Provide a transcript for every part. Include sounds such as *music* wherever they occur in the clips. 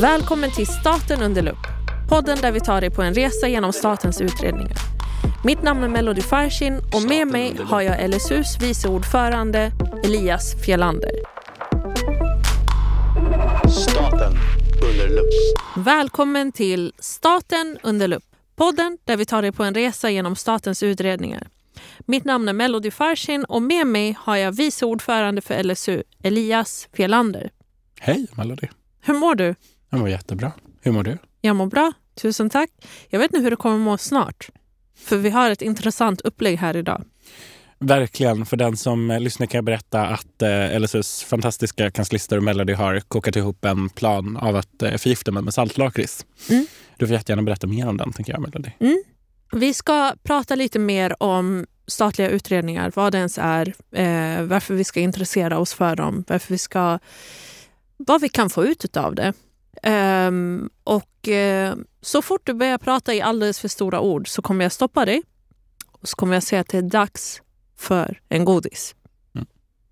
Välkommen till Staten under lupp. Podden där vi tar dig på en resa genom statens utredningar. Mitt namn är Melody Farshin och med mig har jag LSUs vice ordförande Elias Fjellander. Staten under lupp. Välkommen till Staten under lupp. Podden där vi tar dig på en resa genom statens utredningar. Mitt namn är Melody Farshin och med mig har jag vice ordförande för LSU, Elias Fjellander. Hej Melody. Hur mår du? Jag mår jättebra. Hur mår du? Jag mår bra, tusen tack. Jag vet nu hur du kommer må snart. För vi har ett intressant upplägg här idag. Verkligen. För den som eh, lyssnar kan jag berätta att eh, LSUs fantastiska kanslister och Melody har kokat ihop en plan av att eh, förgifta mig med saltlakrits. Mm. Du får jättegärna berätta mer om den, tänker jag, Melody. Vi ska prata lite mer om statliga utredningar, vad det ens är, eh, varför vi ska intressera oss för dem, varför vi ska, vad vi kan få ut av det. Ehm, och eh, så fort du börjar prata i alldeles för stora ord så kommer jag stoppa dig och så kommer jag säga att det är dags för en godis.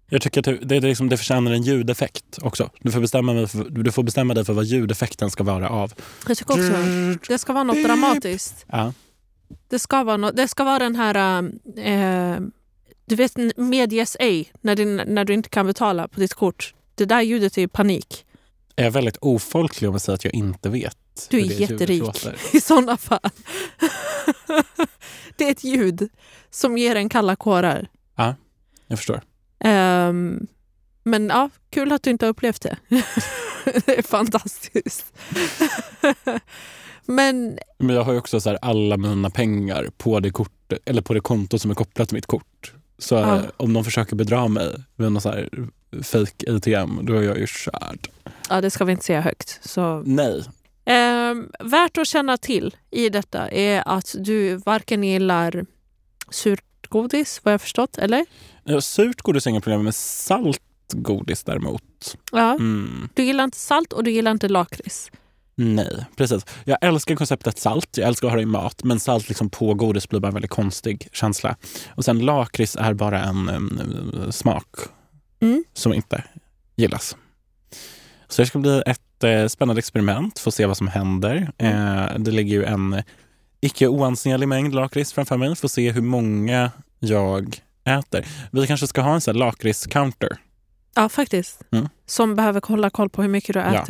Jag tycker att det, det, liksom, det förtjänar en ljudeffekt också. Du får, bestämma för, du får bestämma dig för vad ljudeffekten ska vara av. Jag tycker också det ska vara något Beep. dramatiskt. Ja. Det ska vara, något, det ska vara den här... Eh, du vet Medias A, när, din, när du inte kan betala på ditt kort. Det där ljudet är ju panik. Jag är väldigt ofolklig om jag säger att jag inte vet Du är jätterik *laughs* i sådana fall. det är ett ljud som ger en kalla kårar. Jag förstår. Ehm, men ja, kul att du inte har upplevt det. *laughs* det är fantastiskt. *laughs* men Men jag har ju också så alla mina pengar på det, kort, eller på det konto som är kopplat till mitt kort. Så Ja. eh, om de försöker bedra mig med någon så här fake ATM, då är jag ju körd. ja, det ska vi inte säga högt. Så Nej. Ehm, värt att känna till i detta är att du varken gillar surt godis, vad jag förstått, eller? Ja, Surt godis är inga problem med salt godis däremot. Ja. Mm. Du gillar inte salt och du gillar inte lakrits. Nej, precis. Jag älskar konceptet salt. Jag älskar att ha det i mat. Men salt liksom på godis blir bara en väldigt konstig känsla. Och sen lakrits är bara en, em, smak Mm. som inte gillas. Så det ska bli ett eh, spännande experiment. Få se vad som händer. Eh, det ligger ju en icke oansenlig mängd lakrits framför mig. Får se hur många jag äter. Vi kanske ska ha en sån lakrits-counter. Ja, faktiskt. Mm. Som behöver hålla koll på hur mycket du Ja.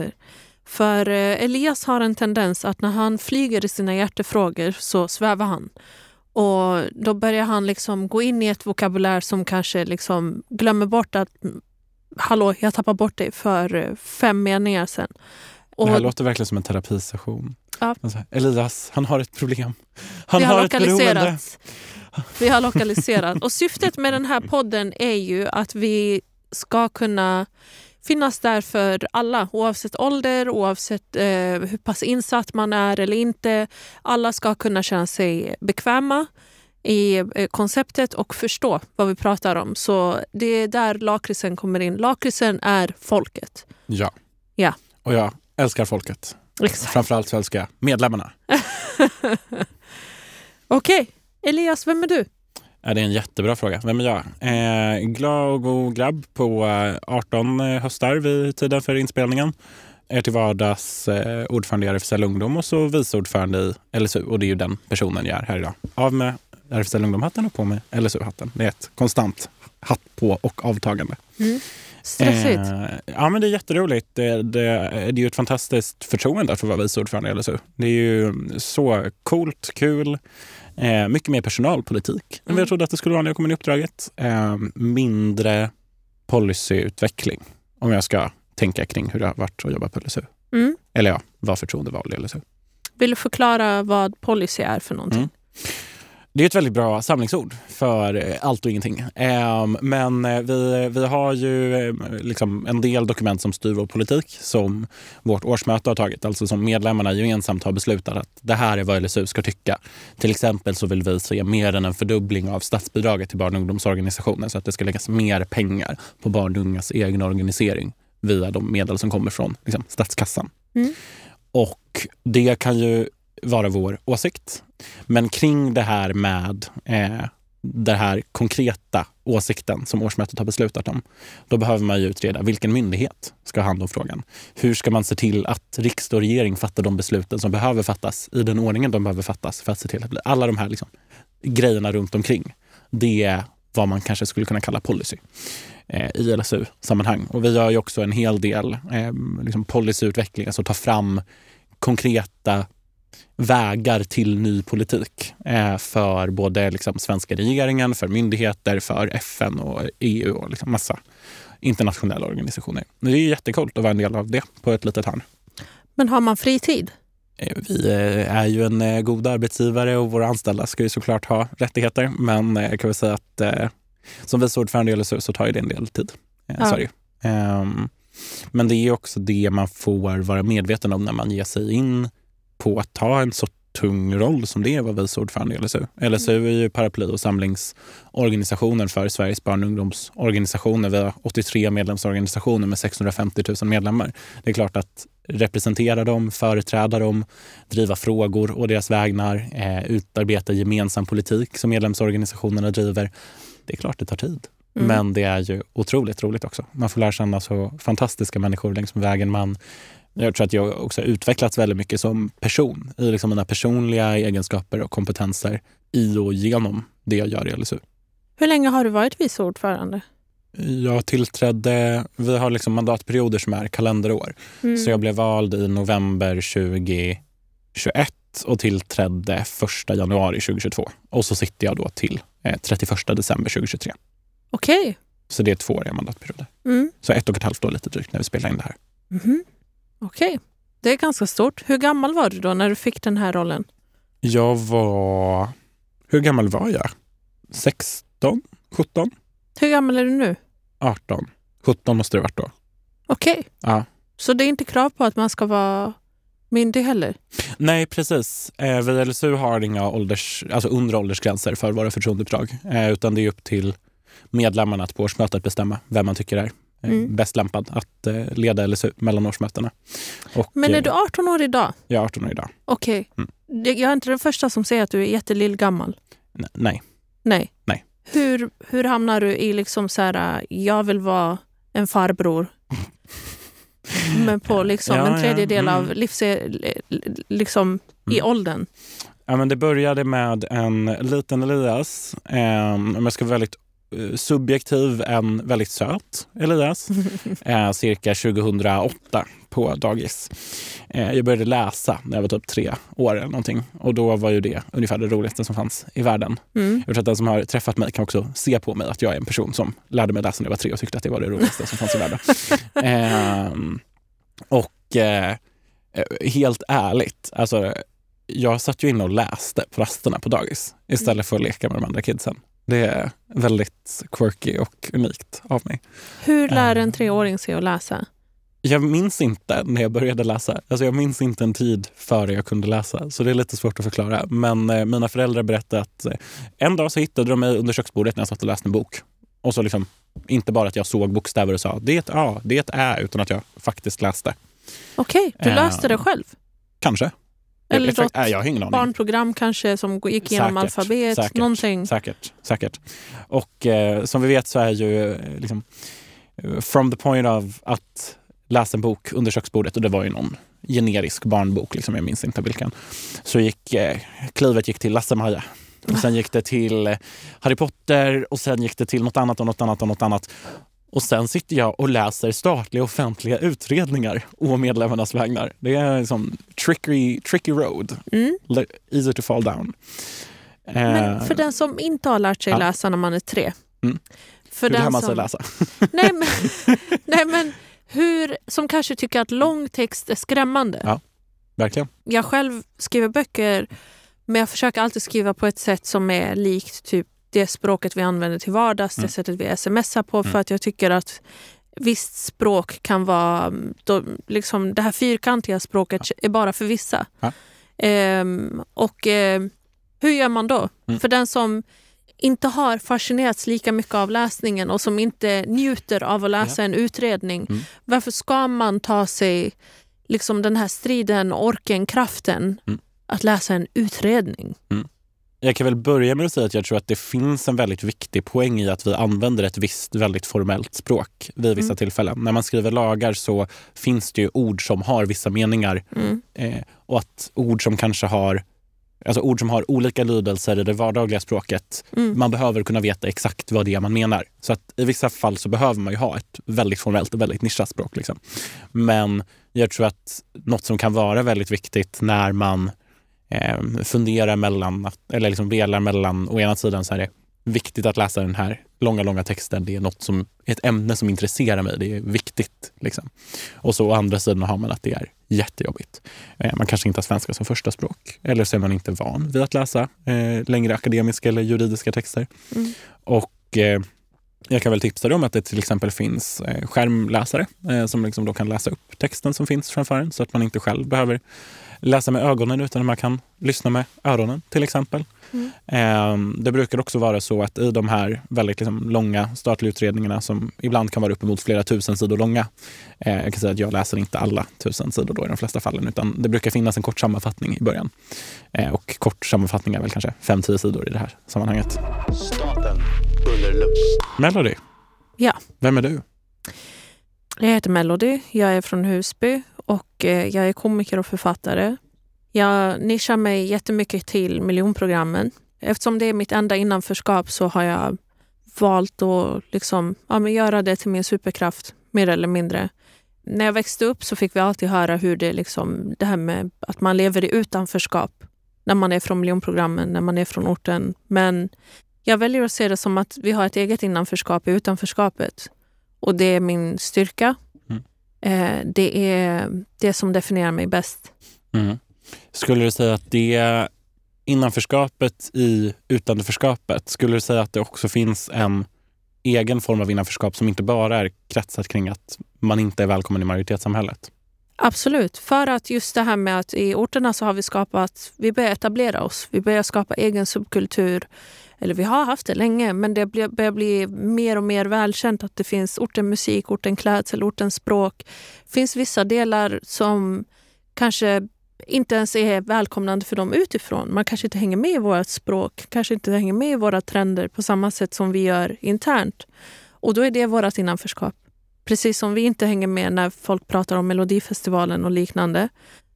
För eh, Elias har en tendens att när han flyger i sina hjärtefrågor så svävar han. Och då börjar han liksom gå in i ett vokabulär som kanske liksom glömmer bort att mm, hallå, jag tappar bort dig för eh, fem meningar sen. Och Det här låter verkligen som en terapisession. Ja. Alltså, Elias, han har ett problem. Han vi har, har ett beroende. lokaliserat. Vi har lokaliserat. Och syftet med den här podden är ju att vi ska kunna finnas där för alla oavsett ålder, oavsett eh, hur pass insatt man är eller inte. Alla ska kunna känna sig bekväma i eh, konceptet och förstå vad vi pratar om. Så det är där lakritsen kommer in. Lakritsen är folket. Ja. Ja. Och jag älskar folket. Exakt. Framförallt så älskar jag medlemmarna. *laughs* Okej, Elias, vem är du? Ja, det är en jättebra fråga. Vem är jag? Eh, glad och god grabb på eh, 18 eh, höstar vid tiden för inspelningen. Är till vardags eh, ordförande i RFSL Ungdom och så vice ordförande i LSU. Och det är ju den personen jag är här idag. Av med RFSL Ungdom-hatten och på med LSU-hatten. Det är ett konstant hatt på och avtagande. Mm. Stressigt. Eh, ja, men det är jätteroligt. Det, det, det är ju ett fantastiskt förtroende att få vara vice ordförande i LSU. Det är ju så coolt, kul. Eh, mycket mer personalpolitik än vad Mm. jag trodde att det skulle vara när jag kom in i uppdraget. Eh, mindre policyutveckling, om jag ska tänka kring hur det har varit att jobba på LSU. Mm. Eller ja, vara förtroendevald i LSU. Vill du förklara vad policy är för någonting? Mm. Det är ett väldigt bra samlingsord för eh, allt och ingenting. Ehm, men eh, vi, vi har ju eh, liksom en del dokument som styr vår politik som vårt årsmöte har tagit. Alltså som medlemmarna gemensamt har beslutat att det här är vad LSU ska tycka. Till exempel så vill vi se mer än en fördubbling av statsbidraget till barn och ungdomsorganisationer så att det ska läggas mer pengar på barn och ungas egen organisering via de medel som kommer från liksom, statskassan. Mm. Och det kan ju vara vår åsikt. Men kring det här med eh, den här konkreta åsikten som årsmötet har beslutat om, då behöver man ju utreda vilken myndighet ska ha hand om frågan. Hur ska man se till att riksdag och regering fattar de besluten som behöver fattas i den ordningen de behöver fattas för att se till att bli alla de här liksom, grejerna runt omkring. Det är vad man kanske skulle kunna kalla policy eh, i LSU-sammanhang. Och vi gör ju också en hel del eh, liksom policyutveckling, alltså ta fram konkreta vägar till ny politik eh, för både liksom, svenska regeringen, för myndigheter, för FN och EU och liksom massa internationella organisationer. Det är jättekult att vara en del av det på ett litet hörn. Men har man fritid? Eh, vi eh, är ju en eh, god arbetsgivare och våra anställda ska ju såklart ha rättigheter. Men jag kan väl säga att som vice ordförande i LSU så tar det en del tid. Ja. Så um, men det är också det man får vara medveten om när man ger sig in på att ta en så tung roll som det är vara vice ordförande i LSU. LSU är ju paraply och samlingsorganisationen för Sveriges barn och ungdomsorganisationer. Vi har 83 medlemsorganisationer med 650 000 medlemmar. Det är klart att representera dem, företräda dem, driva frågor och deras vägnar, eh, utarbeta gemensam politik som medlemsorganisationerna driver. Det är klart det tar tid. Mm. Men det är ju otroligt roligt också. Man får lära känna så fantastiska människor längs med vägen. Man, jag tror att jag också har utvecklats väldigt mycket som person i liksom mina personliga egenskaper och kompetenser i och genom det jag gör i LSU. Hur länge har du varit vice ordförande? Jag tillträdde, vi har liksom mandatperioder som är kalenderår. Mm. Så jag blev vald i november 2021 och tillträdde 1 januari 2022. Och så sitter jag då till 31 eh, december 2023. Okej. Okay. Så det är tvååriga mandatperioder. Mm. Så ett och ett halvt år lite drygt när vi spelar in det här. Mm. Okej. Det är ganska stort. Hur gammal var du då när du fick den här rollen? Jag var... Hur gammal var jag? 16? 17? Hur gammal är du nu? 18. 17 måste det ha varit då. Okej. Ja. Så det är inte krav på att man ska vara myndig heller? Nej, precis. Eh, vi LSU har inga ålders, alltså undre åldersgränser för våra förtroendeuppdrag. Eh, utan det är upp till medlemmarna att på årsmötet bestämma vem man tycker är mm. bäst lämpad att eh, leda LSU mellan årsmötena. Och, Men är du 18 år idag? Jag är 18 år idag. Okej. Okay. Mm. Jag är inte den första som säger att du är jättelill gammal. nej. Nej. Nej. Hur, hur hamnar du i liksom så här, jag vill vara en farbror? *laughs* Men på liksom ja, en tredjedel ja. mm. av livs... Liksom mm. i åldern. Ja, men det började med en liten Elias. Eh, om jag ska vara väldigt Eh, subjektiv en väldigt söt Elias, *laughs* eh, cirka 2008 på dagis. Eh, jag började läsa när jag var typ tre år eller någonting och då var ju det ungefär det roligaste som fanns i världen. Mm. Jag tror att den som har träffat mig kan också se på mig att jag är en person som lärde mig läsa när jag var tre och tyckte att det var det roligaste som fanns i världen. *laughs* Eh, och eh, helt ärligt, alltså jag satt ju inne och läste på rasterna på dagis istället för att leka med de andra kidsen. Det är väldigt quirky och unikt av mig. Hur lär en eh. treåring sig att läsa? Jag minns inte när jag började läsa. Alltså jag minns inte en tid före jag kunde läsa, så det är lite svårt att förklara. Men eh, mina föräldrar berättade att eh, en dag så hittade de mig under köksbordet när jag satt och läste en bok. Och så liksom, inte bara att jag såg bokstäver och sa det är ett A, det är ett Ä, utan att jag faktiskt läste. Okej, du läste det själv? Kanske. Eller något jag har barnprogram kanske som gick igenom säkert, alfabet. Säkert, någonting. säkert. säkert. Och eh, som vi vet så är ju eh, liksom, eh, from the point of att läsa en bok under köksbordet och det var ju någon generisk barnbok, liksom, jag minns inte vilken. Så gick eh, klivet gick till Lasse-Maja. Och sen gick det till eh, Harry Potter och sen gick det till något annat och något annat och något annat. Och sen sitter jag och läser statliga offentliga utredningar å medlemmarnas vägnar. Det är sån tricky, tricky road. Mm. Easy to fall down. Men för den som inte har lärt sig ja. läsa när man är tre. Mm. För hur lär man sig som... läsa? *laughs* nej, men, *laughs* nej, men hur, som kanske tycker att lång text är skrämmande. Ja, verkligen. Jag själv skriver böcker men jag försöker alltid skriva på ett sätt som är likt typ det språket vi använder till vardags, mm. det sättet vi smsar på. Mm. För att jag tycker att visst språk kan vara... Då, liksom, det här fyrkantiga språket ja. är bara för vissa. Ja. Ehm, och eh, hur gör man då? Mm. För den som inte har fascinerats lika mycket av läsningen och som inte njuter av att läsa ja. en utredning. Mm. Varför ska man ta sig liksom den här striden, orken, kraften mm. att läsa en utredning? Mm. Jag kan väl börja med att säga att jag tror att det finns en väldigt viktig poäng i att vi använder ett visst väldigt formellt språk vid vissa Mm. tillfällen. När man skriver lagar så finns det ju ord som har vissa meningar Mm. eh, och att ord som kanske har Alltså ord som har olika lydelser i det vardagliga språket. Mm. Man behöver kunna veta exakt vad det är man menar. Så att i vissa fall så behöver man ju ha ett väldigt formellt och väldigt nischat språk. Liksom. Men jag tror att något som kan vara väldigt viktigt när man eh, funderar mellan, eller liksom velar mellan, å ena sidan så är det viktigt att läsa den här långa, långa texten. Det är något som, ett ämne som intresserar mig. Det är viktigt. Liksom. Och så å andra sidan har man att det är jättejobbigt. Eh, man kanske inte har svenska som första språk. Eller så är man inte van vid att läsa eh, längre akademiska eller juridiska texter. Mm. Och eh, jag kan väl tipsa dig om att det till exempel finns eh, skärmläsare eh, som liksom då kan läsa upp texten som finns framför en så att man inte själv behöver läsa med ögonen utan man kan lyssna med öronen till exempel. Mm. Eh, det brukar också vara så att i de här väldigt liksom, långa statliga utredningarna som ibland kan vara uppemot flera tusen sidor långa. Eh, jag kan säga att jag läser inte alla tusen sidor då i de flesta fallen utan det brukar finnas en kort sammanfattning i början. Och kort sammanfattning är väl kanske 5-10 sidor i det här sammanhanget. Staten under lupp. Melody. Ja. Vem är du? Jag heter Melody, jag är från Husby och eh, jag är komiker och författare. Jag nischar mig jättemycket till miljonprogrammen. Eftersom det är mitt enda innanförskap så har jag valt att liksom, ja, men göra det till min superkraft, mer eller mindre. När jag växte upp så fick vi alltid höra hur det, liksom, det här med att man lever i utanförskap när man är från miljonprogrammen, när man är från orten. Men jag väljer att se det som att vi har ett eget innanförskap i utanförskapet. Och det är min styrka. Mm. Eh, det är det som definierar mig bäst. Mm. Skulle du säga att det innanförskapet i utanförskapet, skulle du säga att det också finns en egen form av innanförskap som inte bara är kretsat kring att man inte är välkommen i majoritetssamhället? Absolut. För att just det här med att i orterna så har vi skapat, vi börjar etablera oss. Vi börjar skapa egen subkultur. Eller vi har haft det länge, men det börjar bli mer och mer välkänt att det finns orten musik, orten klädsel, orten språk. Det finns vissa delar som kanske inte ens är välkomnande för dem utifrån. Man kanske inte hänger med i vårt språk, kanske inte hänger med i våra trender på samma sätt som vi gör internt. Och då är det vårt innanförskap. Precis som vi inte hänger med när folk pratar om Melodifestivalen och liknande.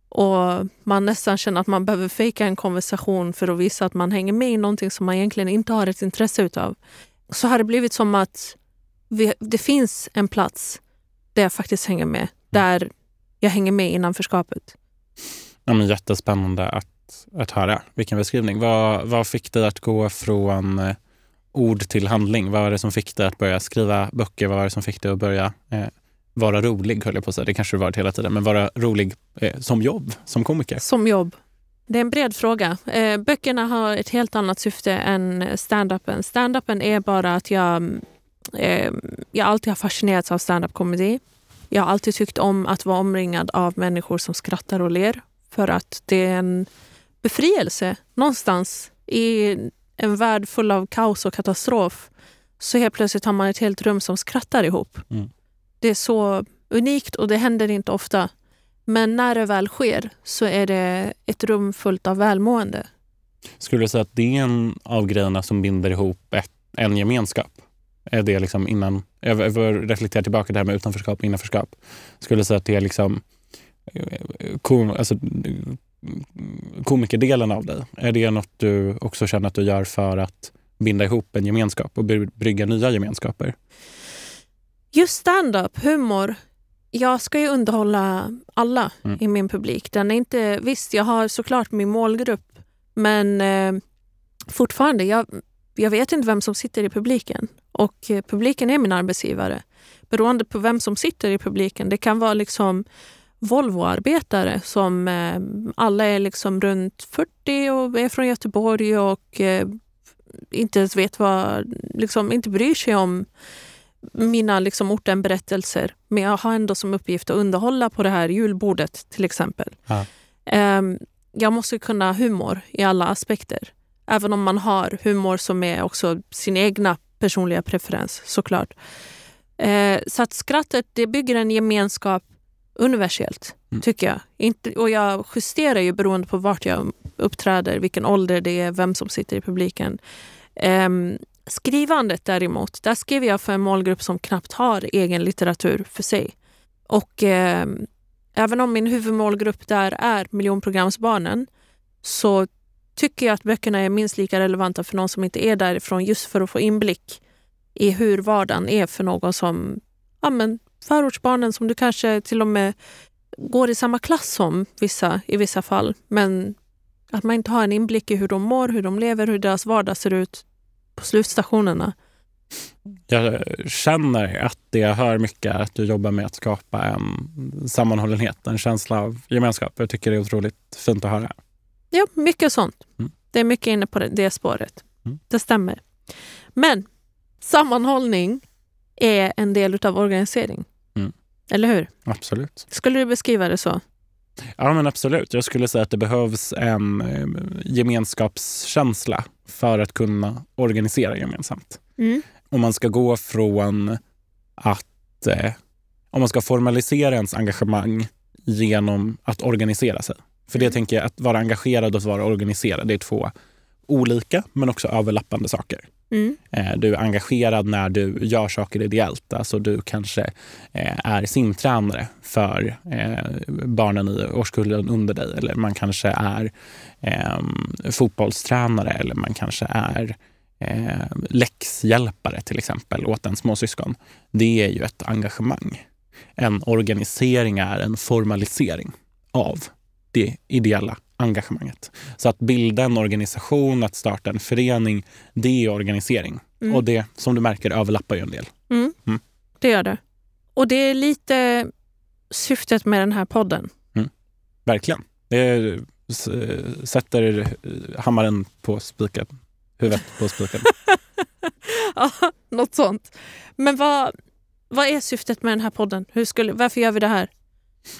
Och man nästan känner att man behöver fejka en konversation för att visa att man hänger med i någonting som man egentligen inte har ett intresse utav. Så har det blivit som att vi, det finns en plats där jag faktiskt hänger med. Där jag hänger med innanförskapet. Ja, men jättespännande att, att höra. Vilken beskrivning. Vad, vad fick dig att gå från eh, ord till handling? Vad var det som fick dig att börja skriva böcker? Vad var det som fick dig att börja eh, vara rolig, höll jag på att säga. Det kanske du varit hela tiden. Men vara rolig eh, som jobb, som komiker. Som jobb. Det är en bred fråga. Eh, böckerna har ett helt annat syfte än stand-upen. Stand-upen är bara att jag, eh, jag alltid har fascinerats av stand-up komedi. Jag har alltid tyckt om att vara omringad av människor som skrattar och ler. För att det är en befrielse någonstans i en värld full av kaos och katastrof. Så helt plötsligt har man ett helt rum som skrattar ihop. Mm. Det är så unikt och det händer inte ofta. Men när det väl sker så är det ett rum fullt av välmående. Skulle du säga att det är en av grejerna som binder ihop ett, en gemenskap? Är det liksom innan, jag jag får reflektera tillbaka det här med utanförskap och innanförskap. Skulle du säga att det är liksom eh, kom, alltså, komikerdelen av dig? Är det något du också känner att du gör för att binda ihop en gemenskap och brygga nya gemenskaper? Just stand-up, humor. Jag ska ju underhålla alla Mm. i min publik. Den är inte, visst, jag har såklart min målgrupp, men eh, fortfarande, jag, jag vet inte vem som sitter i publiken. Och eh, publiken är min arbetsgivare. Beroende på vem som sitter i publiken. Det kan vara liksom Volvoarbetare som eh, alla är liksom runt 40 och är från Göteborg och eh, inte ens vet vad, liksom inte bryr sig om mina liksom ortenberättelser. Men jag har ändå som uppgift att underhålla på det här julbordet till exempel. Ja. Ehm, jag måste kunna humor i alla aspekter. Även om man har humor som är också sin egna personliga preferens såklart. Eh, så att skrattet det bygger en gemenskap universellt, Mm. tycker jag. Inte, och jag justerar ju beroende på vart jag uppträder, vilken ålder det är, vem som sitter i publiken. Ehm, skrivandet däremot, där skriver jag för en målgrupp som knappt har egen litteratur för sig. Och ehm, även om min huvudmålgrupp där är miljonprogramsbarnen så tycker jag att böckerna är minst lika relevanta för någon som inte är därifrån just för att få inblick i hur vardagen är för någon som ja, men, förortsbarnen som du kanske till och med går i samma klass som vissa i vissa fall. Men att man inte har en inblick i hur de mår, hur de lever, hur deras vardag ser ut på slutstationerna. Jag känner att det jag hör mycket är att du jobbar med att skapa en sammanhållenhet, en känsla av gemenskap. Jag tycker det är otroligt fint att höra. Ja, mycket sånt. Mm. Det är mycket inne på det, det spåret. Mm. Det stämmer. Men sammanhållning är en del av organisering. Eller hur? Absolut. Skulle du beskriva det så? Ja, men absolut. Jag skulle säga att det behövs en eh, gemenskapskänsla för att kunna organisera gemensamt. Mm. Om man ska gå från att... Eh, om man ska formalisera ens engagemang genom att organisera sig. För det Mm. tänker jag, att vara engagerad och att vara organiserad, det är två olika men också överlappande saker. Mm. Eh, Du är engagerad när du gör saker ideellt. Alltså du kanske eh, är simtränare för eh, barnen i årskullen under dig. Eller man kanske är eh, fotbollstränare eller man kanske är läxhjälpare till exempel åt en småsyskon. Det är ju ett engagemang. En organisering är en formalisering av det ideella engagemanget. Så att bilda en organisation, att starta en förening, det är organisering. Mm. Och det, som du märker, överlappar ju en del. Mm. Mm. Det gör det. Och det är lite syftet med den här podden. Verkligen. Det s- sätter hammaren på spiken. Huvudet på spiken. *laughs* Ja, något sånt. Men vad, vad är syftet med den här podden? Hur skulle, varför gör vi det här?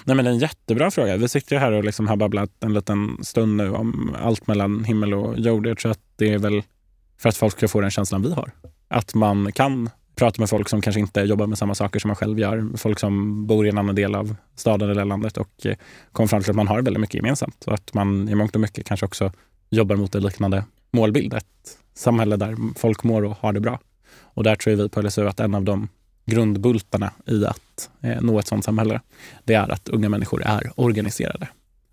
Nej, men en jättebra fråga. Vi sitter ju här och liksom har babblat en liten stund nu om allt mellan himmel och jord. Jag tror att det är väl för att folk ska få den känslan vi har. Att man kan prata med folk som kanske inte jobbar med samma saker som man själv gör. Folk som bor i en annan del av staden eller landet och eh, kommer fram till att man har väldigt mycket gemensamt. Och att man i mångt och mycket kanske också jobbar mot en liknande målbild. Ett samhälle där folk mår och har det bra. Och där tror vi på LSU att en av de grundbultarna i att eh, nå ett sådant samhälle, det är att unga människor är organiserade.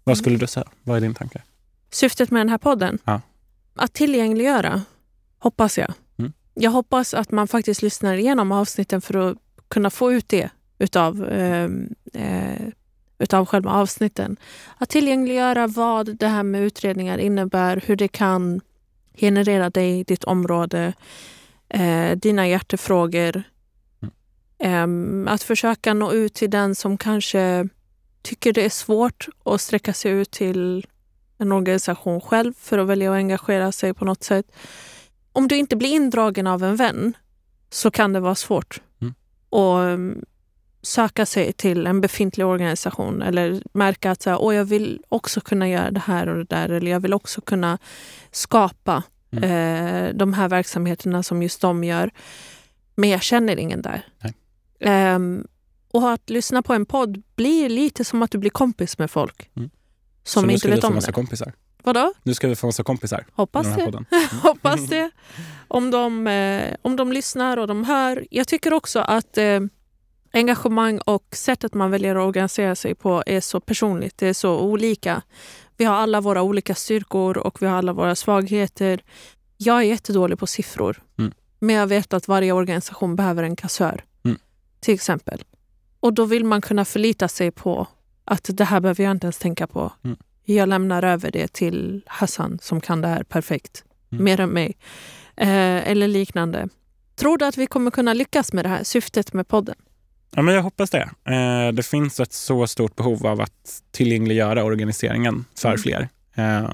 Vad skulle du säga? Vad är din tanke? Syftet med den här podden? Ja. Att tillgängliggöra, hoppas jag. Mm. Jag hoppas att man faktiskt lyssnar igenom avsnitten för att kunna få ut det utav, eh, eh, utav själva avsnitten. Att tillgängliggöra vad det här med utredningar innebär, hur det kan generera dig, ditt område, eh, dina hjärtefrågor. Em, att försöka nå ut till den som kanske tycker det är svårt att sträcka sig ut till en organisation själv för att välja att engagera sig på något sätt. Om du inte blir indragen av en vän så kan det vara svårt Mm. att um, söka sig till en befintlig organisation eller märka att så här, Åh, jag vill också kunna göra det här och det där eller jag vill också kunna skapa Mm. eh, de här verksamheterna som just de gör. Men jag känner ingen där. Nej. Ehm, och att lyssna på en podd blir lite som att du blir kompis med folk Mm. som Så inte vet om det. kompisar. Vadå? Nu ska vi få massa kompisar. Hoppas det. *laughs* Hoppas det. Om de, eh, om de lyssnar och de hör. Jag tycker också att eh, engagemang och sättet man väljer att organisera sig på är så personligt. Det är så olika. Vi har alla våra olika styrkor och vi har alla våra svagheter. Jag är jättedålig på siffror. Mm. Men jag vet att varje organisation behöver en kassör. Till exempel. Och då vill man kunna förlita sig på att det här behöver jag inte ens tänka på. Mm. Jag lämnar över det till Hassan som kan det här perfekt. Mm. Mer än mig. Eh, eller liknande. Tror du att vi kommer kunna lyckas med det här syftet med podden? Ja, men jag hoppas det. Eh, det finns ett så stort behov av att tillgängliggöra organiseringen för Mm. fler. Eh,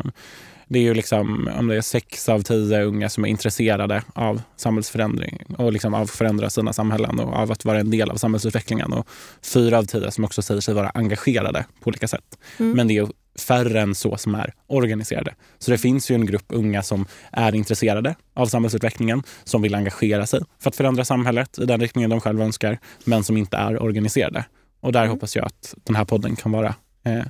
det är ju liksom, om det är sex av tio unga som är intresserade av samhällsförändring och liksom av att förändra sina samhällen och av att vara en del av samhällsutvecklingen. Och fyra av tio som också säger sig vara engagerade på olika sätt. Mm. Men det är ju färre än så som är organiserade. Så det finns ju en grupp unga som är intresserade av samhällsutvecklingen, som vill engagera sig för att förändra samhället i den riktningen de själva önskar, men som inte är organiserade. Och där Mm. hoppas jag att den här podden kan vara eh,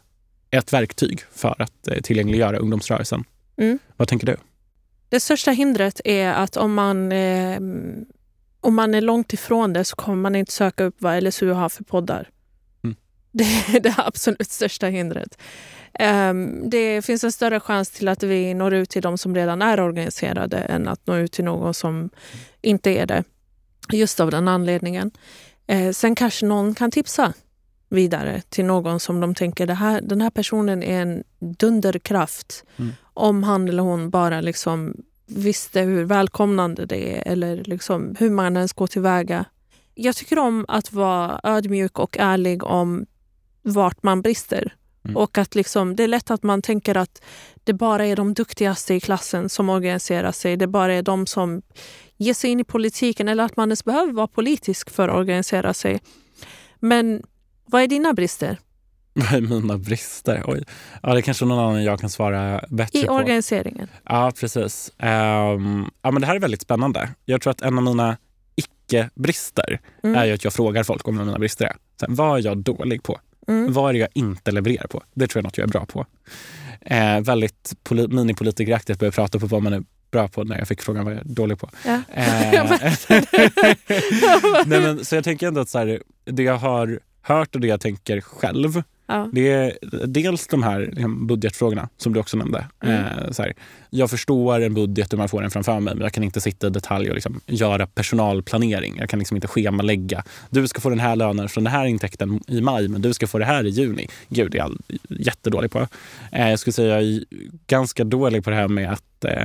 ett verktyg för att eh, tillgängliggöra ungdomsrörelsen. Mm. Vad tänker du? Det största hindret är att om man, eh, om man är långt ifrån det så kommer man inte söka upp vad LSU har för poddar. Mm. *laughs* Det är det absolut största hindret. Ehm, det finns en större chans till att vi når ut till de som redan är organiserade än att nå ut till någon som inte är det. Just av den anledningen. Eh, sen kanske någon kan tipsa vidare till någon som de tänker det här, den här personen är en dunderkraft. Mm. Om han eller hon bara liksom visste hur välkomnande det är eller liksom hur man ens går tillväga. Jag tycker om att vara ödmjuk och ärlig om vart man brister. Mm. Och att liksom, det är lätt att man tänker att det bara är de duktigaste i klassen som organiserar sig. Det bara är de som ger sig in i politiken eller att man ens behöver vara politisk för att organisera sig. Men vad är dina brister *laughs* Vad är mina brister? Oj. Ja, det är kanske någon annan jag kan svara bättre i på. organiseringen? Ja, precis. Ehm, ja, men det här är väldigt spännande. Jag tror att en av mina icke-brister Mm. är att jag frågar folk om vad mina brister är. Här, vad är jag dålig på? Mm. Vad är det jag inte levererar på? Det tror jag är något jag är bra på. Eh, väldigt poli- minipolitikeraktigt började prata på vad man är bra på när jag fick frågan vad jag är dålig på. Ja. Eh, *laughs* *laughs* Nej, men, så jag tänker ändå att så här, det jag har hört och det jag tänker själv Ja. det är dels de här liksom, budgetfrågorna som du också nämnde. Mm. Eh, så här, jag förstår en budget och man får den framför mig men jag kan inte sitta i detalj och liksom, göra personalplanering. Jag kan liksom inte schemalägga. Du ska få den här lönen från den här intäkten i maj men du ska få det här i juni. Gud, det är jag jättedålig på. Eh, jag skulle säga jag är ganska dålig på det här med att eh,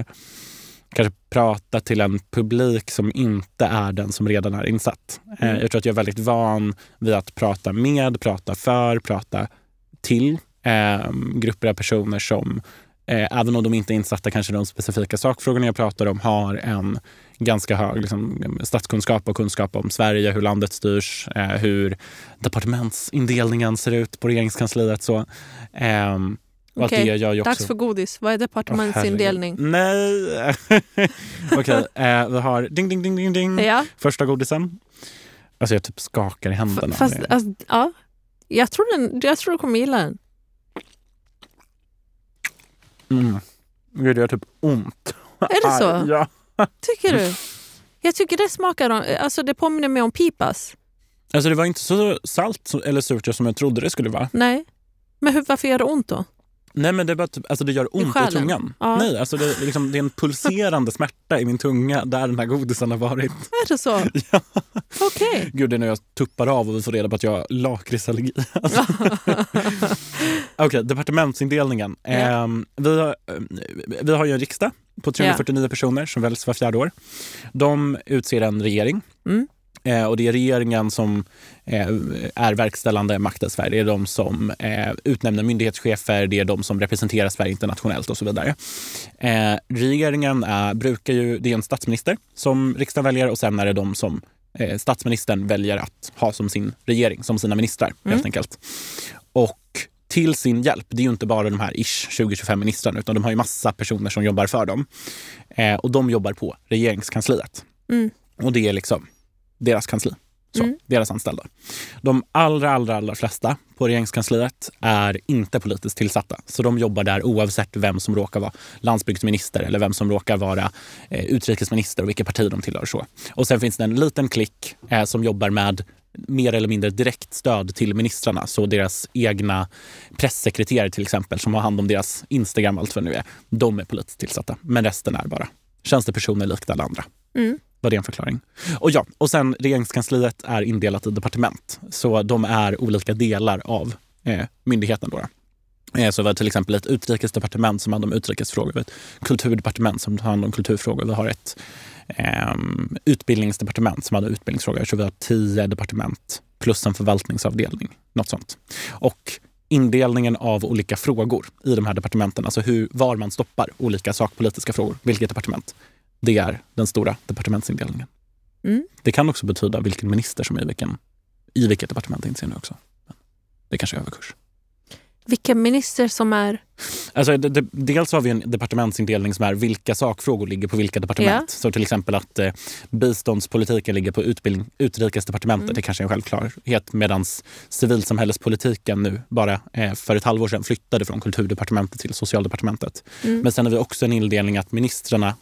kanske prata till en publik som inte är den som redan är insatt. Eh, Mm. jag tror att jag är väldigt van vid att prata med, prata för, prata till eh, grupper av personer som, eh, även om de inte är insatta kanske de specifika sakfrågorna jag pratar om, har en ganska hög liksom, statskunskap och kunskap om Sverige, hur landet styrs, eh, hur departementsindelningen ser ut på regeringskansliet. Så, ehm, Okej, också... Dags för godis. Vad är departementsindelning? Herregud. Nej! *laughs* Okej, eh, vi har ding, ding, ding, ding, ding. ja, Första godisen. Alltså jag typ skakar i f- händerna. fast Det- alltså, ja. Jag tror, den, jag tror du kommer gilla den. Mm. Gud, det gör typ ont. Är det så? *laughs* Ja. Tycker du? Jag tycker det smakar, om- alltså det påminner mig om pipas. Alltså det var inte så salt eller surt som jag trodde det skulle vara. Nej. Men hur, varför gör det ont då? Nej men det, bara typ, alltså det gör ont i, själen? tungan. Ja. Nej, alltså det, är liksom, det är en pulserande smärta i min tunga där den här godisen har varit. Är det så? *laughs* Ja. Okej. Gud, det är när jag tuppar av och vi får reda på att jag har lakritsallergi. Alltså. *laughs* *laughs* Okej, departementsindelningen. Ja. Ehm, vi, har, eh, vi har ju en riksdag på 349 personer som väljs var fjärde år. De utser en regering. Mm. Eh, och det är regeringen som eh, är verkställande makt i Sverige. Det är de som eh, utnämner myndighetschefer, det är de som representerar Sverige internationellt och så vidare. Eh, regeringen är, brukar ju, det är en statsminister som riksdagen väljer och sen är det de som eh, statsministern väljer att ha som sin regering, som sina ministrar Mm. helt enkelt. Och till sin hjälp, det är ju inte bara de här ish 20-25 ministrarna utan de har ju massa personer som jobbar för dem. Eh, och de jobbar på regeringskansliet. Mm. Och det är liksom deras kansli. Så, Mm. Deras anställda. De allra, allra, allra flesta på regeringskansliet är inte politiskt tillsatta. Så de jobbar där oavsett vem som råkar vara landsbygdsminister eller vem som råkar vara eh, utrikesminister och vilket parti de tillhör. Så. Och sen finns det en liten klick eh, som jobbar med mer eller mindre direkt stöd till ministrarna. Så deras egna pressekreterare till exempel som har hand om deras Instagram och allt vad det nu är. De är politiskt tillsatta. Men resten är bara tjänstepersoner likt alla andra. Mm. Var det en förklaring? Och ja, och sen regeringskansliet är indelat i departement. Så de är olika delar av eh, myndigheten. Då. Eh, så vi har till exempel ett utrikesdepartement som handlar om utrikesfrågor. Vi har ett kulturdepartement som tar hand om kulturfrågor. Vi har ett eh, utbildningsdepartement som hade utbildningsfrågor. Så vi har tio departement plus en förvaltningsavdelning. Något sånt. Och indelningen av olika frågor i de här departementen, alltså hur, var man stoppar olika sakpolitiska frågor, vilket departement, det är den stora departementsindelningen. Mm. Det kan också betyda vilken minister som är i, vilken, i vilket departement inser nu också. Men det kanske är överkurs. Vilken minister som är... Alltså, det, det, dels har vi en departementsindelning som är vilka sakfrågor ligger på vilka departement. Så till exempel att eh, biståndspolitiken ligger på utbildning, utrikesdepartementet. Mm. Det kanske är en självklarhet. Medan civilsamhällespolitiken nu bara eh, för ett halvår sedan flyttade från kulturdepartementet till socialdepartementet. Mm. Men sen har vi också en indelning att ministrarna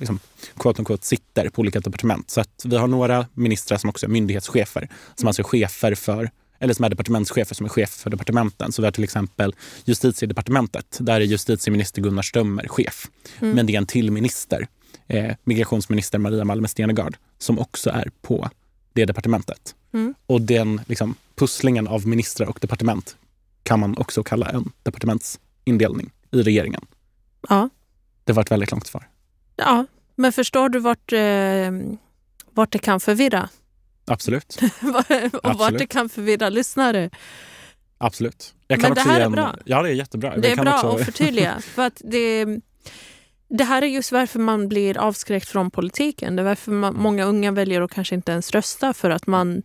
liksom, quote unquote, sitter på olika departement. Så att vi har några ministrar som också är myndighetschefer, som alltså är chefer för eller som är departementschefer som är chef för departementen. Så vi har till exempel justitiedepartementet. Där är justitieminister Gunnar Strömmer chef. Mm. Men det är en till minister, eh, migrationsminister Maria Malmer Stenergard, som också är på det departementet. Mm. Och den liksom, pusslingen av ministrar och departement kan man också kalla en departementsindelning i regeringen. Ja. Det var ett väldigt långt svar. ja, men förstår du vart, eh, vart det kan förvirra? Absolut. *laughs* och vart Absolut. det kan förvirra lyssnare? Absolut. Jag Men det också här ge är bra. Ja, det är jättebra. Det är kan bra också- att förtydliga. *laughs* för att det, det här är just varför man blir avskräckt från politiken. Det är varför man, många unga väljer att kanske inte ens rösta för att man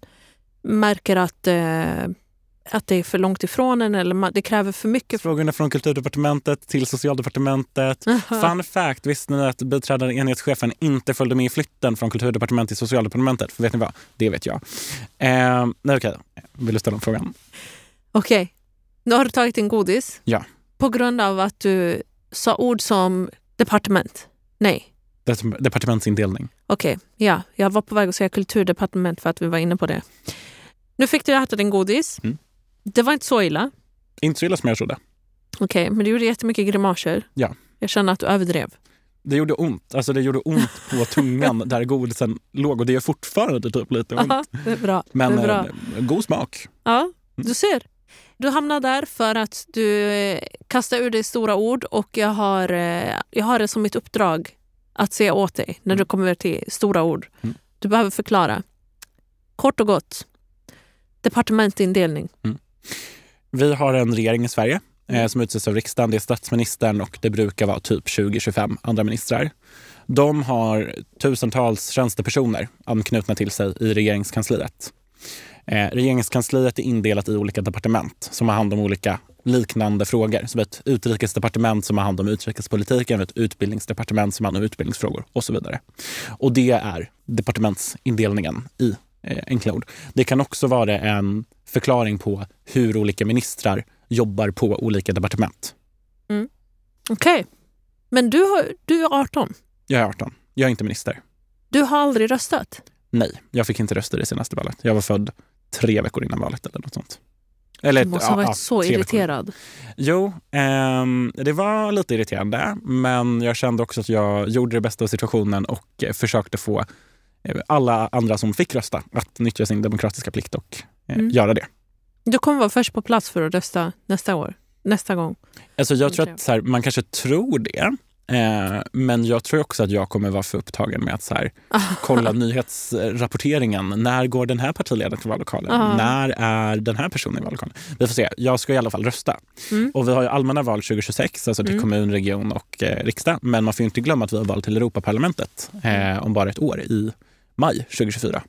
märker att, eh, att det är för långt ifrån en eller det kräver för mycket. Frågorna från kulturdepartementet till socialdepartementet. Fun fact, visste ni att biträdande enhetschefen inte följde med i flytten från kulturdepartementet till socialdepartementet? För vet ni vad? Det vet jag. Eh, nej, okej. Vill du ställa frågan? Okej, nu har du tagit en godis. Ja. På grund av att du sa ord som departement. Nej. Departementsindelning. Okej, ja. Jag var på väg att säga kulturdepartement för att vi var inne på det. Nu fick du äta din godis. Mm. Det var inte så illa. Inte så illa som jag trodde. Okej, men du gjorde jättemycket grimaser. Ja. Jag känner att du överdrev. Det gjorde ont. Alltså det gjorde ont på *laughs* tungan där godisen låg och det gör fortfarande typ lite ont. Aha, det är bra. Men är bra. eh, god smak. Ja, du ser. Du hamnar där för att du eh, kastar ur dig stora ord och jag har, eh, jag har det som mitt uppdrag att säga åt dig när du kommer till stora ord. Mm. Du behöver förklara. Kort och gott. Departementindelning. Vi har en regering i Sverige eh, Mm. som utses av riksdagen. Det är statsministern och det brukar vara typ 20-25 andra ministrar. De har tusentals tjänstepersoner anknutna till sig i regeringskansliet. Eh, regeringskansliet är indelat i olika departement som har hand om olika liknande frågor. Som ett utrikesdepartement som har hand om utrikespolitiken, ett utbildningsdepartement som har hand om utbildningsfrågor och så vidare. Och det är departementsindelningen i enkla ord. Det kan också vara en förklaring på hur olika ministrar jobbar på olika departement. Okej. Men du, har, du är 18. Jag är 18. Jag är inte minister. Du har aldrig röstat. Nej, jag fick inte rösta i det senaste valet. Jag var född tre veckor innan valet eller något sånt. Eller, Du måste ha varit ja, så irriterad. Jo, ehm, det var lite irriterande. Men jag kände också att jag gjorde det bästa av situationen och eh, försökte få eh, alla andra som fick rösta att nyttja sin demokratiska plikt och eh, Mm. göra det. Du kommer vara först på plats för att rösta nästa år. Nästa gång. Alltså jag tror att så här, man kanske tror det. Eh, men jag tror också att jag kommer vara för upptagen med att så här, *laughs* kolla nyhetsrapporteringen. När går den här partiledaren till vallokalen? Ah. När är den här personen i vallokalen? Vi får se. Jag ska i alla fall rösta. Mm. Och vi har ju allmänna val 2026, alltså till Mm. kommun, region och eh, riksdag. Men man får inte glömma att vi har val till Europaparlamentet eh, om bara ett år i maj 2024.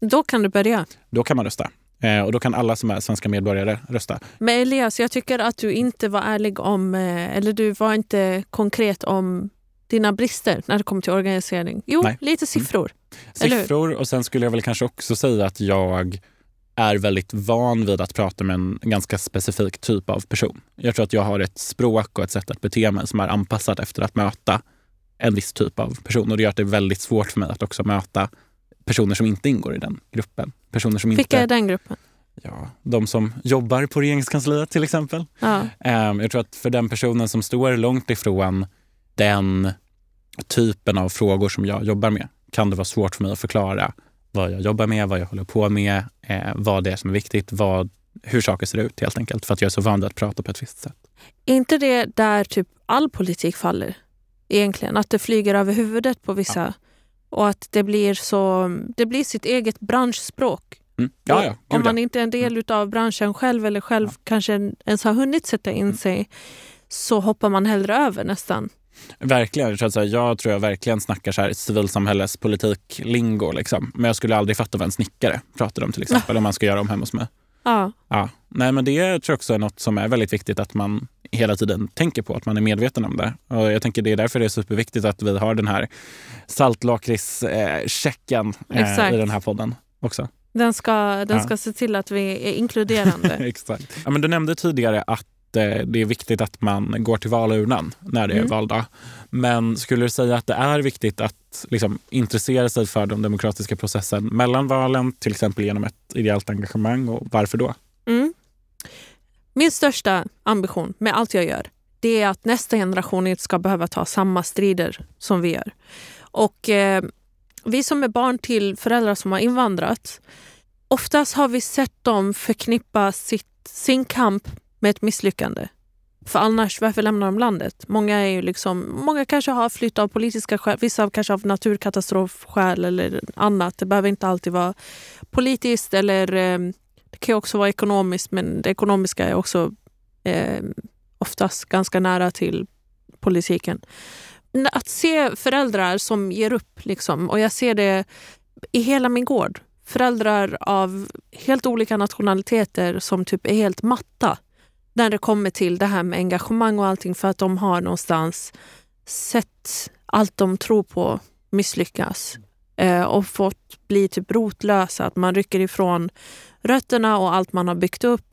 Då kan du börja. Då kan man rösta. Eh, och då kan alla som är svenska medborgare rösta. Men Elias, jag tycker att du inte var ärlig om, eh, eller du var inte konkret om dina brister när det kommer till organisering. Jo, Nej. Mm. lite siffror. Eller hur? siffror och sen skulle jag väl kanske också säga att jag är väldigt van vid att prata med en ganska specifik typ av person. Jag tror att jag har ett språk och ett sätt att bete mig som är anpassat efter att möta en viss typ av person. Och det gör att det är väldigt svårt för mig att också möta personer som inte ingår i den gruppen. Personer som Vilka inte... är den gruppen? Ja, de som jobbar på regeringskansliet till exempel. Ja. Ehm, Jag tror att för den personen som står långt ifrån den typen av frågor som jag jobbar med kan det vara svårt för mig att förklara vad jag jobbar med, vad jag håller på med, eh, vad det är som är viktigt, vad, hur saker ser ut helt enkelt. För att jag är så van vid att prata på ett visst sätt. Är inte det där typ all politik faller? Egentligen. Att det flyger över huvudet på vissa. Och att det blir så det blir sitt eget branschspråk. Mm. Ja, ja, Om man ja. inte är en del av branschen själv eller själv kanske ens har hunnit sätta in Mm. sig så hoppar man hellre över nästan. Verkligen. Jag tror, jag tror jag verkligen snackar så här civilsamhällespolitik-lingo. Liksom. Men jag skulle aldrig fatta vad en snickare pratar om till *laughs* exempel om man ska göra om hemma hos mig. Ja. Ja. Nej, men det tror jag också är något som är väldigt viktigt att man hela tiden tänker på, att man är medveten om det. Och jag tänker det är därför det är superviktigt att vi har den här saltlakritschecken eh, i den här podden också. Den, ska, den Ja. ska se till att vi är inkluderande. *laughs* Exakt. Ja, men du nämnde tidigare att det är viktigt att man går till valurnan när det är Mm. valdag. Men skulle du säga att det är viktigt att liksom, intressera sig för den demokratiska processen mellan valen, till exempel genom ett ideellt engagemang och varför då? Mm. Min största ambition med allt jag gör det är att nästa generation inte ska behöva ta samma strider som vi gör. Och eh, vi som är barn till föräldrar som har invandrat oftast har vi sett dem förknippa sitt, sin kamp med ett misslyckande. För annars, varför lämnar de landet? Många, är ju liksom, många kanske har flytt av politiska skäl, vissa kanske av naturkatastrofskäl eller annat. Det behöver inte alltid vara politiskt eller eh, det kan också vara ekonomiskt, men det ekonomiska är också eh, oftast ganska nära till politiken. Att se föräldrar som ger upp, liksom, och jag ser det i hela min gård. Föräldrar av helt olika nationaliteter som typ är helt matta när det kommer till det här med engagemang och allting för att de har någonstans sett allt de tror på misslyckas eh, och fått bli typ rotlösa. Att man rycker ifrån rötterna och allt man har byggt upp,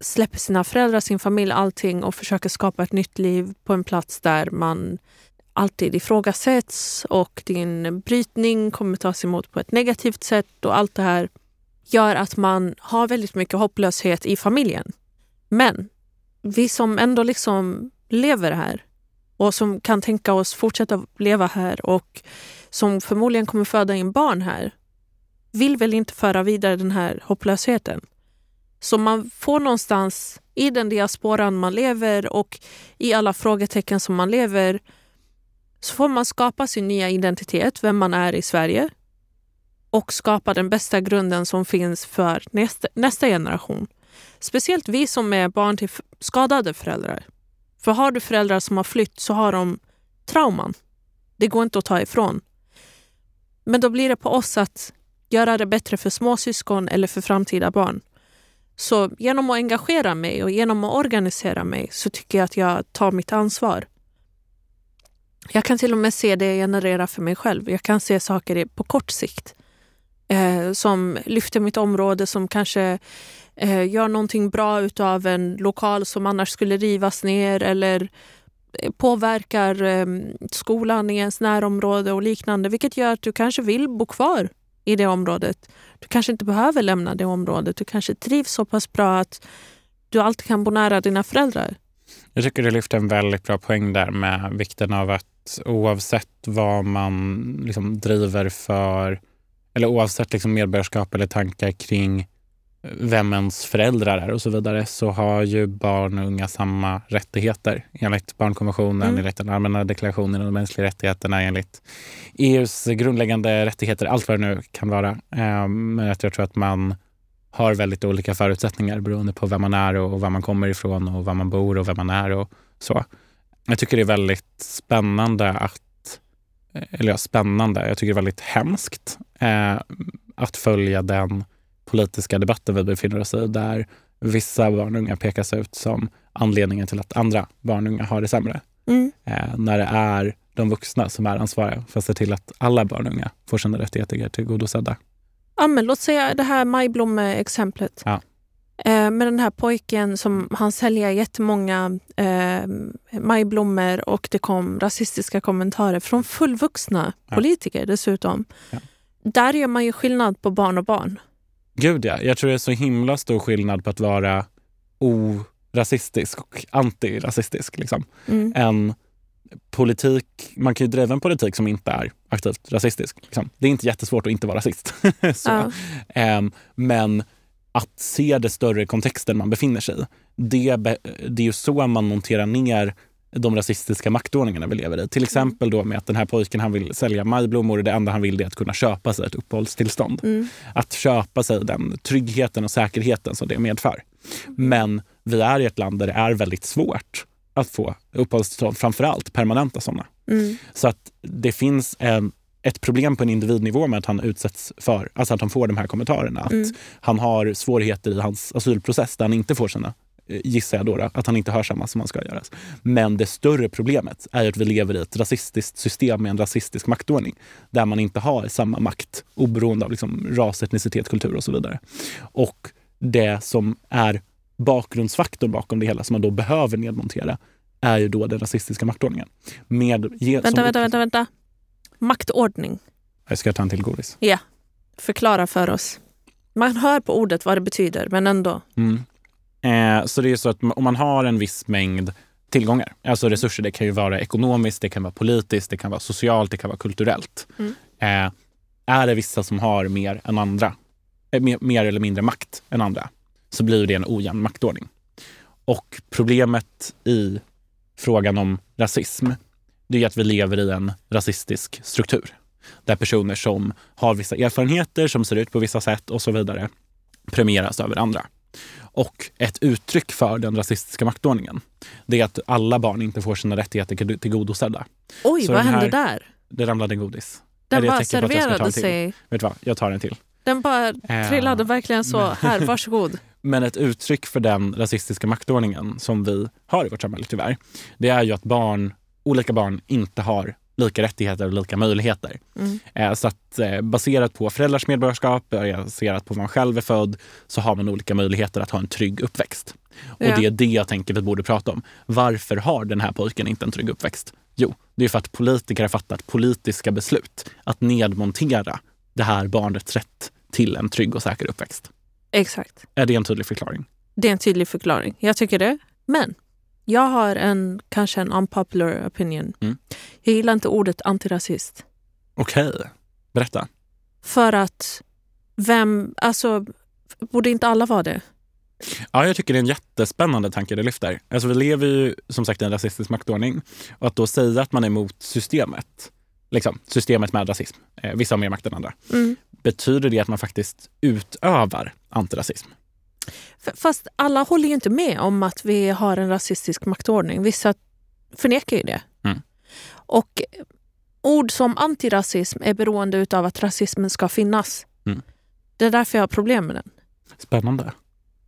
släpper sina föräldrar, sin familj, allting och försöker skapa ett nytt liv på en plats där man alltid ifrågasätts och din brytning kommer tas emot på ett negativt sätt och allt det här gör att man har väldigt mycket hopplöshet i familjen. Men vi som ändå liksom lever här och som kan tänka oss fortsätta leva här och som förmodligen kommer föda in barn här vill väl inte föra vidare den här hopplösheten. Så man får någonstans i den diasporan man lever och i alla frågetecken som man lever så får man skapa sin nya identitet, vem man är i Sverige och skapa den bästa grunden som finns för nästa, nästa generation. Speciellt vi som är barn till skadade föräldrar. För har du föräldrar som har flytt så har de trauman. Det går inte att ta ifrån. Men då blir det på oss att göra det bättre för småsyskon eller för framtida barn. Så genom att engagera mig och genom att organisera mig så tycker jag att jag tar mitt ansvar. Jag kan till och med se det jag genererar för mig själv. Jag kan se saker på kort sikt eh, som lyfter mitt område, som kanske eh, gör någonting bra utav en lokal som annars skulle rivas ner eller eh, påverkar eh, skolan i ens närområde och liknande, vilket gör att du kanske vill bo kvar i det området. Du kanske inte behöver lämna det området. Du kanske trivs så pass bra att du alltid kan bo nära dina föräldrar. Jag tycker du lyfter en väldigt bra poäng där med vikten av att oavsett vad man liksom driver för, eller oavsett liksom medborgarskap eller tankar kring vem ens föräldrar är och så vidare, så har ju barn och unga samma rättigheter enligt barnkonventionen, Mm. enligt den allmänna deklarationen om de mänskliga rättigheterna, enligt EUs grundläggande rättigheter, allt vad det nu kan vara. Eh, Men jag tror att man har väldigt olika förutsättningar beroende på vem man är och var man kommer ifrån och var man bor och vem man är och så. Jag tycker det är väldigt spännande att, eller ja, spännande, jag tycker det är väldigt hemskt eh, att följa den politiska debatten vi befinner oss i där vissa barn och unga pekas ut som anledningen till att andra barn och unga har det sämre. Mm. Eh, när det är de vuxna som är ansvariga för att se till att alla barn och unga får sina rättigheter tillgodosedda. Ja, men låt säga det här majblomme-exemplet. Ja. Eh, med den här pojken som han säljer jättemånga eh, majblommor och det kom rasistiska kommentarer från fullvuxna Ja. politiker dessutom. Ja. Där gör man ju skillnad på barn och barn. Gud ja, jag tror det är så himla stor skillnad på att vara orasistisk och antirasistisk. Liksom. Mm. En politik, man kan ju driva en politik som inte är aktivt rasistisk. Liksom. Det är inte jättesvårt att inte vara rasist. *laughs* så. Ja. Ehm, men att se det större kontexten man befinner sig i, det, det är ju så man monterar ner de rasistiska maktordningarna vi lever i. Till exempel då med att den här pojken han vill sälja majblommor och det enda han vill är att kunna köpa sig ett uppehållstillstånd. Mm. Att köpa sig den tryggheten och säkerheten som det medför. Men vi är i ett land där det är väldigt svårt att få uppehållstillstånd, framförallt permanenta sådana. Mm. Så att det finns en ett problem på en individnivå med att han utsätts för, alltså att han får de här kommentarerna. Att Mm. han har svårigheter i hans asylprocess där han inte får sina, eh, gissar jag då, att han inte hör samma som han ska göra. Men det större problemet är att vi lever i ett rasistiskt system med en rasistisk maktordning där man inte har samma makt oberoende av liksom ras, etnicitet, kultur och så vidare. Och det som är bakgrundsfaktorn bakom det hela som man då behöver nedmontera är ju då den rasistiska maktordningen. Med, Vänta, vänta, vänta, vänta. Maktordning. Jag ska ta en till godis. Ja, förklara för oss. Man hör på ordet vad det betyder, men ändå. Mm. Eh, så det är så att om man har en viss mängd tillgångar, alltså resurser, det kan ju vara ekonomiskt, det kan vara politiskt, det kan vara socialt, det kan vara kulturellt. Mm. Eh, är det vissa som har mer än andra, eh, mer, mer eller mindre makt än andra, så blir det en ojämn maktordning. Och problemet i frågan om rasism, det är att vi lever i en rasistisk struktur. Där personer som har vissa erfarenheter, som ser ut på vissa sätt och så vidare, premieras över andra. Och ett uttryck för den rasistiska maktordningen, det är att alla barn inte får sina rättigheter tillgodosedda. Oj, Så vad här- hände där? Det ramlade en godis. Den bara serverade sig. Vet du vad? Jag tar en till. Den bara Eh, trillade verkligen så. Här, *laughs* varsågod. Men ett uttryck för den rasistiska maktordningen som vi har i vårt samhälle tyvärr, det är ju att barn, olika barn inte har lika rättigheter och lika möjligheter. Mm. Eh, Så att eh, baserat på föräldrars medborgarskap, eh, baserat på var man själv är född, så har man olika möjligheter att ha en trygg uppväxt. Och Ja. det är det jag tänker vi borde prata om. Varför har den här pojken inte en trygg uppväxt? Jo, det är för att politiker har fattat politiska beslut att nedmontera det här barnets rätt till en trygg och säker uppväxt. Exakt. Är det en tydlig förklaring? Det är en tydlig förklaring. Jag tycker det. Men jag har en kanske en unpopular opinion. Mm. Jag gillar inte ordet antirasist. Okej, berätta. För att vem, alltså, borde inte alla vara det? Ja, jag tycker det är en jättespännande tanke du lyfter. Alltså, vi lever ju som sagt i en rasistisk maktordning. Och att då säga att man är emot systemet, liksom, systemet med rasism, eh, vissa har mer makt än andra, Mm. betyder det att man faktiskt utövar antirasism? Fast alla håller ju inte med om att vi har en rasistisk maktordning. Vissa förnekar ju det. Mm. Och ord som antirasism är beroende av att rasismen ska finnas. Mm. Det är därför jag har problem med den. Spännande.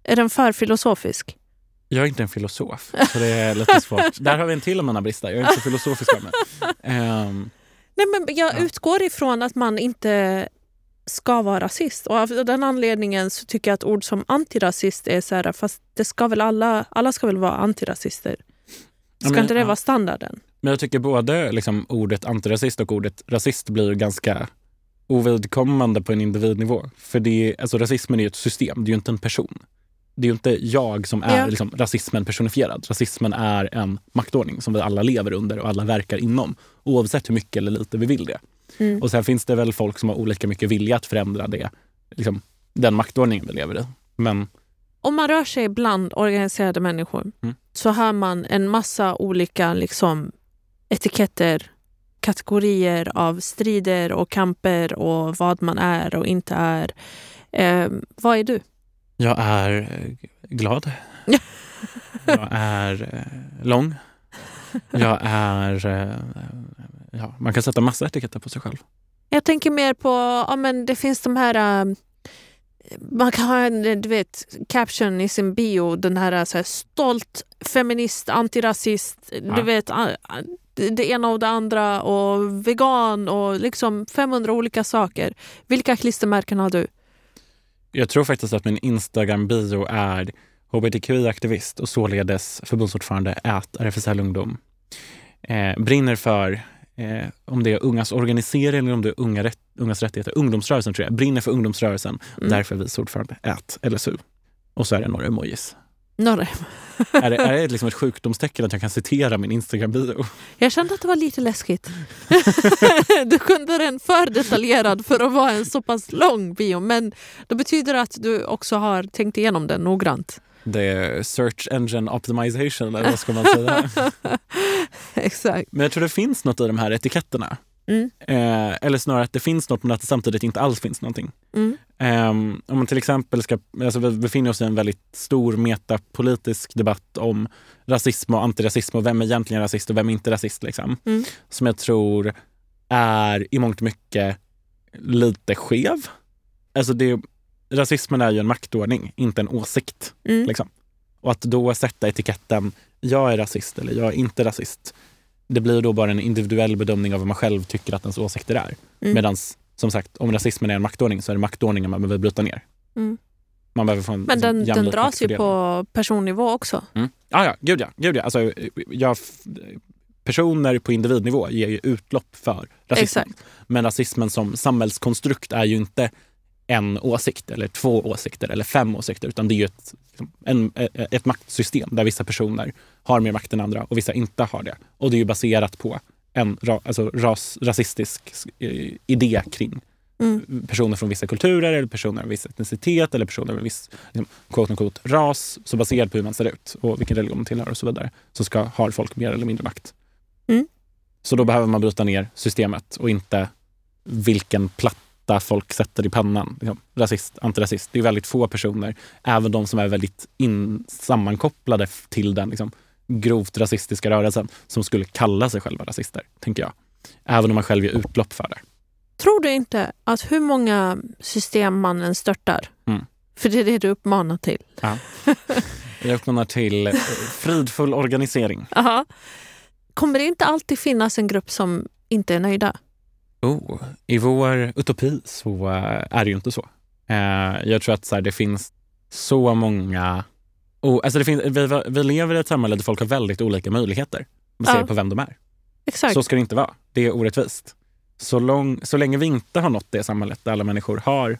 Är den för filosofisk? Jag är inte en filosof, så det är lite svårt. Där har vi en till av mina brister. Jag är inte så filosofisk av *laughs* mig. Ehm, Nej, men jag Ja. utgår ifrån att man inte ska vara rasist. Och av den anledningen så tycker jag att ord som antirasist är så här, fast det ska väl alla, alla ska väl vara antirasister. Ja, Ska men- inte det ja. vara standarden? Men jag tycker både liksom, ordet antirasist och ordet rasist blir ganska ovidkommande på en individnivå. För det är, alltså, rasismen är ju ett system, det är ju inte en person. Det är ju inte jag som är Ja. liksom, rasismen personifierad. Rasismen är en maktordning som vi alla lever under och alla verkar inom. Oavsett hur mycket eller lite vi vill det. Mm. Och sen finns det väl folk som har olika mycket vilja att förändra det, liksom, den maktordningen vi lever i. Men Om man rör sig bland organiserade människor Mm. så har man en massa olika liksom, etiketter, kategorier av strider och kamper och vad man är och inte är. Eh, vad är du? jag är eh, glad. *laughs* jag är eh, lång. Jag är... Ja, man kan sätta massa etiketter på sig själv. Jag tänker mer på, ja men det finns de här, eh, man kan ha en du vet, caption i sin bio, den här, så här stolt feminist, antirasist, Ja. du vet, det det ena och det andra och vegan och liksom 500 olika saker. Vilka klistermärken har du? Jag tror faktiskt att min Instagram-bio är hbtqi-aktivist och således förbundsordförande ät RFSL Ungdom. Eh, brinner för, eh, om det är ungas organisering eller om det är unga rätt, ungas rättigheter, ungdomsrörelsen tror jag. Brinner för ungdomsrörelsen, Mm. därför vice ordförande ät LSU. Och så är det några emojis. Norre. är det, är det liksom ett sjukdomstecken att jag kan citera min Instagram-bio? Jag kände att det var lite läskigt. *laughs* du kunde den för detaljerad för att vara en så pass lång bio men det betyder att du också har tänkt igenom den noggrant. Det är search engine optimization, eller vad ska man säga? *laughs* Exakt. Men jag tror det finns något i de här etiketterna. Mm. Eh, eller snarare att det finns något men att det samtidigt inte alls finns någonting. Mm. Ehm, om man till exempel ska, alltså vi befinner oss i en väldigt stor metapolitisk debatt om rasism och antirasism och vem är egentligen rasist och vem är inte rasist. Liksom. Mm. Som jag tror är i mångt och mycket lite skev. Alltså det, rasismen är ju en maktordning, inte en åsikt. Mm. Liksom. Och att då sätta etiketten jag är rasist eller jag är inte rasist. Det blir då bara en individuell bedömning av vad man själv tycker att ens åsikter är. Mm. Medan som sagt, om rasismen är en maktordning så är det maktordningen man behöver bryta ner. Mm. Man behöver få en Men den, jämlik den dras ju på personnivå också. Mm. Ah, ja, gud ja. Gud ja. Alltså, jag, personer på individnivå ger ju utlopp för rasismen. Exakt. Men rasismen som samhällskonstrukt är ju inte en åsikt eller två åsikter eller fem åsikter utan det är ju ett, liksom, en, ett maktsystem där vissa personer har mer makt än andra och vissa inte har det. Och det är ju baserat på en alltså ras, rasistisk eh, idé kring Mm. personer från vissa kulturer eller personer av viss etnicitet eller personer med viss liksom, quote unquote, ras. Så baserat på hur man ser ut och vilken religion man tillhör och så vidare så ska, har folk mer eller mindre makt. Mm. Så då behöver man bryta ner systemet och inte vilken platta folk sätter i pannan. Liksom, rasist, antirasist. Det är väldigt få personer, även de som är väldigt in, sammankopplade till den liksom, grovt rasistiska rörelsen, som skulle kalla sig själva rasister, tänker jag. Även om man själv ger utlopp för det. Tror du inte att hur många system mannen störtar, Mm. för det är det du uppmanar till, Jag uppmanar till eh, fridfull organisering. *laughs* Aha. kommer det inte alltid finnas en grupp som inte är nöjda? Oh, I vår utopi så eh, är det ju inte så. Eh, jag tror att så här, det finns så många... Oh, alltså det finns, vi, vi lever i ett samhälle där folk har väldigt olika möjligheter baserat Ja. på vem de är. Exakt. Så ska det inte vara. Det är orättvist. Så, lång, så länge vi inte har nått det samhället där alla människor har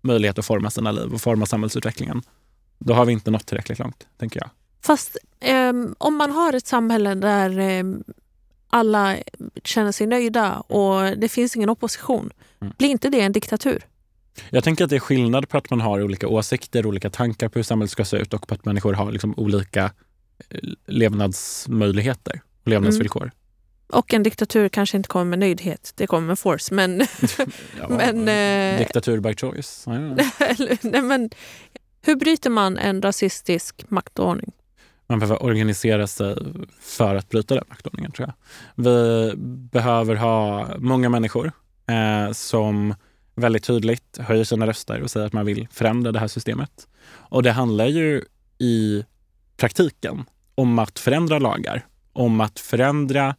möjlighet att forma sina liv och forma samhällsutvecklingen, då har vi inte nått tillräckligt långt, tänker jag. Fast ehm, om man har ett samhälle där ehm, alla känner sig nöjda och det finns ingen opposition, Mm. blir inte det en diktatur? Jag tänker att det är skillnad på att man har olika åsikter, olika tankar på hur samhället ska se ut och på att människor har liksom olika eh, levnadsmöjligheter och levnadsvillkor. Och en diktatur kanske inte kommer med nöjdhet, det kommer med force. Men, *laughs* Ja, Men, eh, Diktatur by choice. Ja, ja. *laughs* eller, nej, men hur bryter man en rasistisk maktordning? Man behöver organisera sig för att bryta den maktordningen, tror jag. Vi behöver ha många människor eh, som väldigt tydligt höjer sina röster och säger att man vill förändra det här systemet. Och det handlar ju i praktiken om att förändra lagar, om att förändra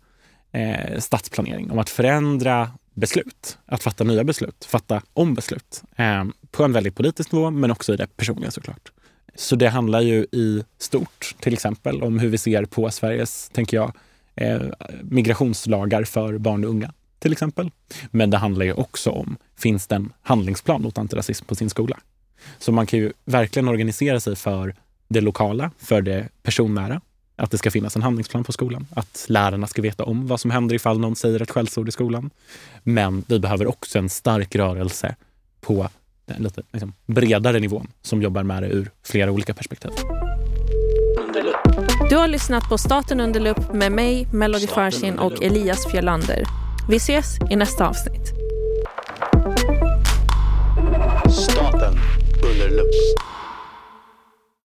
eh, stadsplanering, om att förändra beslut, att fatta nya beslut, fatta om beslut eh, på en väldigt politisk nivå, men också i det personliga såklart. Så det handlar ju i stort, till exempel, om hur vi ser på Sveriges, tänker jag, eh, migrationslagar för barn och unga, till exempel. Men det handlar ju också om, finns det en handlingsplan mot antirasism på sin skola? Så man kan ju verkligen organisera sig för det lokala, för det personnära. Att det ska finnas en handlingsplan på skolan. Att lärarna ska veta om vad som händer ifall någon säger ett skällsord i skolan. Men vi behöver också en stark rörelse på den lite liksom, bredare nivån som jobbar med det ur flera olika perspektiv. Du har lyssnat på Staten under lupp med mig, Melody Farsin och Elias Fjellander. Vi ses i nästa avsnitt. Staten under lupp.